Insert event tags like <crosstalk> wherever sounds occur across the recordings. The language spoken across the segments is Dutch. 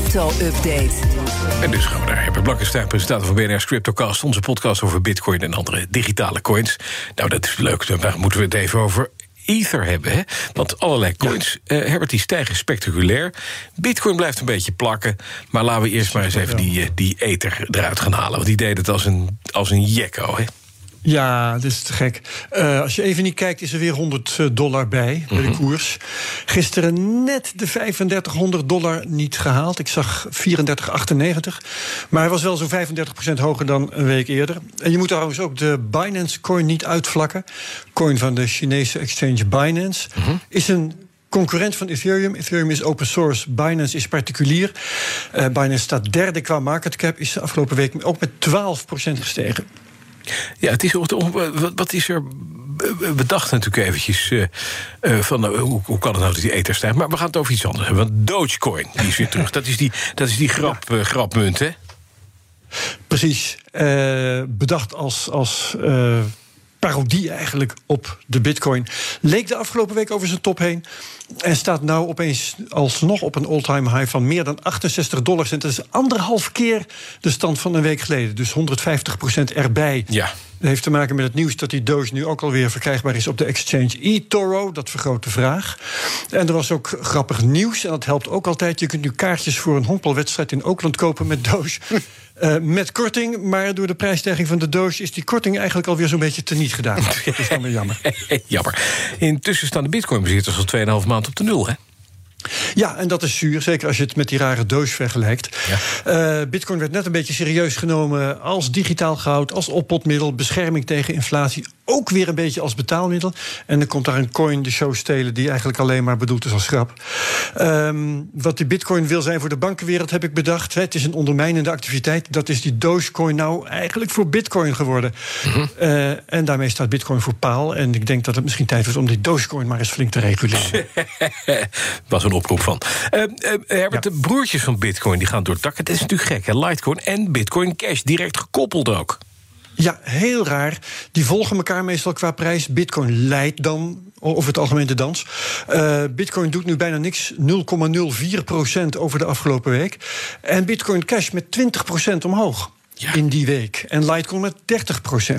crypto-update. En dus gaan we naar Herbert Blankenstein, presentator van BNR's CryptoCast... onze podcast over bitcoin en andere digitale coins. Nou, dat is leuk, dan moeten we het even over Ether hebben. Hè? Want allerlei coins, ja. uh, Herbert, die stijgen spectaculair. Bitcoin blijft een beetje plakken. Maar laten we eerst maar eens even die, uh, die Ether eruit gaan halen. Want die deed het als een, als een jekko, hè? Ja, dat is te gek. Uh, als je even niet kijkt, is er weer 100 dollar bij, bij de koers. Gisteren net de 3500 dollar niet gehaald. Ik zag 34,98. Maar hij was wel zo'n 35% hoger dan een week eerder. En je moet trouwens ook de Binance coin niet uitvlakken. Coin van de Chinese exchange Binance. Uh -huh. Is een concurrent van Ethereum. Ethereum is open source, Binance is particulier. Uh, Binance staat derde qua market cap, is de afgelopen week ook met 12% gestegen. Ja, het is, wat is er bedacht natuurlijk eventjes uh, uh, van uh, hoe, hoe kan het nou dat die ether stijgt. Maar we gaan het over iets anders hebben. Want Dogecoin, die is weer terug. Dat is die, dat is die grap, grapmunt, hè? Precies. bedacht als... als parodie eigenlijk op de bitcoin. Leek de afgelopen week over zijn top heen. En staat nou opeens alsnog op een all-time high van meer dan 68 dollar cent. Dat is anderhalf keer de stand van een week geleden. Dus 150% erbij. Ja. Heeft te maken met het nieuws dat die Doge nu ook alweer verkrijgbaar is op de exchange eToro. Dat vergroot de vraag. En er was ook grappig nieuws. En dat helpt ook altijd. Je kunt nu kaartjes voor een honkbalwedstrijd in Oakland kopen met Doge. <laughs> Uh, met korting, maar door de prijsstijging van de Doge is die korting eigenlijk alweer zo'n beetje teniet gedaan. <laughs> dat is dan weer jammer. <laughs> jammer. Intussen staan de Bitcoin-bezitters al 2,5 maand op de nul, hè? Ja, en dat is zuur, zeker als je het met die rare doos vergelijkt. Ja. Uh, Bitcoin werd net een beetje serieus genomen als digitaal goud, als oppotmiddel, bescherming tegen inflatie. Ook weer een beetje als betaalmiddel. En dan komt daar een coin de show stelen die eigenlijk alleen maar bedoeld is als grap. Um, wat die Bitcoin wil zijn voor de bankenwereld, heb ik bedacht. Het is een ondermijnende activiteit. Dat is die Dogecoin nou eigenlijk voor Bitcoin geworden. Mm -hmm. uh, en daarmee staat Bitcoin voor paal. En ik denk dat het misschien tijd wordt om die Dogecoin maar eens flink te reguleren. <laughs> was een oproep van. Uh, Herbert, ja. de broertjes van Bitcoin die gaan door het dak. Het is natuurlijk gek, hè? Litecoin en Bitcoin Cash direct gekoppeld ook. Ja, heel raar. Die volgen elkaar meestal qua prijs. Bitcoin leidt dan over het algemeen de dans. Uh, Bitcoin doet nu bijna niks, 0,04% over de afgelopen week. En Bitcoin Cash met 20% omhoog. Ja. In die week. En Litecoin met 30%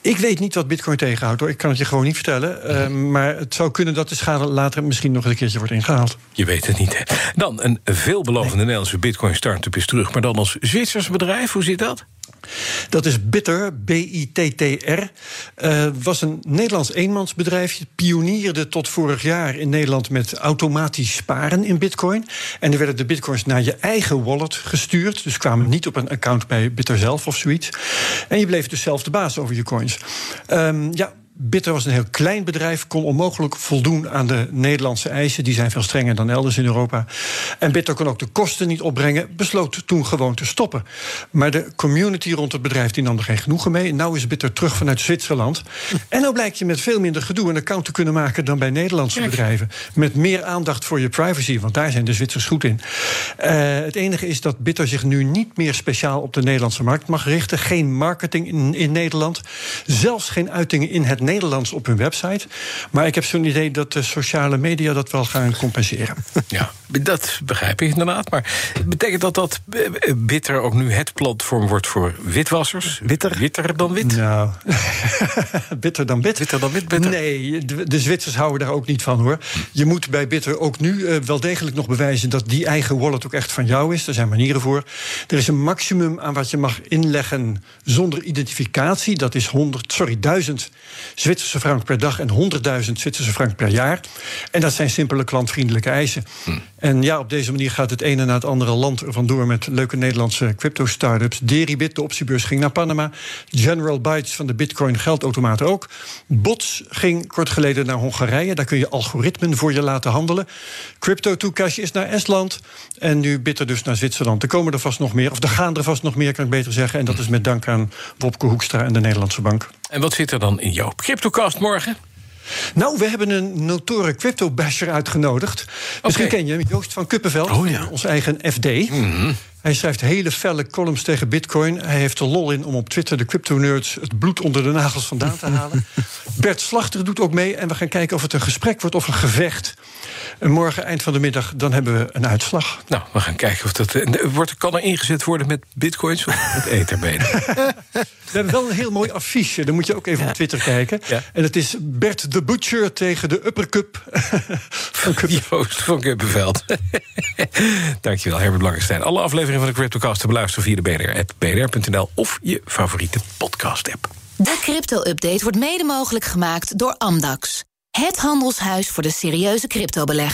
Ik weet niet wat Bitcoin tegenhoudt hoor. Ik kan het je gewoon niet vertellen. Uh, maar het zou kunnen dat de schade later misschien nog een keertje wordt ingehaald. Je weet het niet. Hè? Dan een veelbelovende nee. Nederlandse Bitcoin startup is terug. Maar dan als Zwitsers bedrijf. Hoe zit dat? Dat is Bitter, B-I-T-T-R. Uh, was een Nederlands eenmansbedrijfje. Pionierde tot vorig jaar in Nederland met automatisch sparen in bitcoin. En er werden de bitcoins naar je eigen wallet gestuurd. Dus kwamen niet op een account bij Bitter zelf of zoiets. En je bleef dus zelf de baas over je coins. Um, ja, Bitter was een heel klein bedrijf, kon onmogelijk voldoen aan de Nederlandse eisen. Die zijn veel strenger dan elders in Europa. En Bitter kon ook de kosten niet opbrengen, besloot toen gewoon te stoppen. Maar de community rond het bedrijf die nam er geen genoegen mee. Nou is Bitter terug vanuit Zwitserland. En nou blijkt je met veel minder gedoe een account te kunnen maken dan bij Nederlandse bedrijven. Met meer aandacht voor je privacy, want daar zijn de Zwitsers goed in. Uh, het enige is dat Bitter zich nu niet meer speciaal op de Nederlandse markt mag richten. Geen marketing in, in Nederland. Zelfs geen uitingen in het Nederlands op hun website. Maar ik heb zo'n idee dat de sociale media dat wel gaan compenseren. <laughs> Ja, dat begrijp ik inderdaad. Maar betekent dat dat Bitter ook nu het platform wordt voor witwassers? Witter? Witter dan wit? Nou, <laughs> bitter dan wit. Witter dan wit, bitter. Nee, de, Zwitsers houden daar ook niet van hoor. Je moet bij Bitter ook nu uh, wel degelijk nog bewijzen dat die eigen wallet ook echt van jou is. Er zijn manieren voor. Er is een maximum aan wat je mag inleggen zonder identificatie. Dat is 100, sorry, 1000 Zwitserse frank per dag en 100.000 Zwitserse frank per jaar. En dat zijn simpele klantvriendelijke eisen. Hm. En ja, op deze manier gaat het ene na het andere land vandoor met leuke Nederlandse crypto-startups. Deribit, de optiebeurs, ging naar Panama. General Bytes van de Bitcoin geldautomaat ook. Bots ging kort geleden naar Hongarije. Daar kun je algoritmen voor je laten handelen. Crypto to Cash is naar Estland. En nu Bitter dus naar Zwitserland. Er komen er vast nog meer, of er gaan er vast nog meer, kan ik beter zeggen. En dat is met dank aan Wopke Hoekstra en de Nederlandse Bank. En wat zit er dan in jouw CryptoCast morgen? Nou, we hebben een notoren crypto-basher uitgenodigd. Misschien okay. ken je hem, Joost van Kuppenveld, oh, ja. ons eigen FD. Mm -hmm. Hij schrijft hele felle columns tegen Bitcoin. Hij heeft er lol in om op Twitter de crypto-nerds het bloed onder de nagels vandaan te halen. <laughs> Bert Slachter doet ook mee en we gaan kijken of het een gesprek wordt of een gevecht. En morgen, eind van de middag, dan hebben we een uitslag. Nou, we gaan kijken of dat. eh, Wordt, kan er ingezet worden met bitcoins of met <laughs> etherbenen? We hebben wel een heel mooi affiche. Dan moet je ook even op Twitter kijken. Ja. En het is Bert de Butcher tegen de Upper Cup. <laughs> van Cup. Joost van Kuppenveld. <laughs> Dankjewel, Herbert Blankenstein. Alle afleveringen van de CryptoCast te beluisteren via de BNR-app, bnr.nl of je favoriete podcast-app. De crypto-update wordt mede mogelijk gemaakt door Amdax. Het handelshuis voor de serieuze cryptobelegger.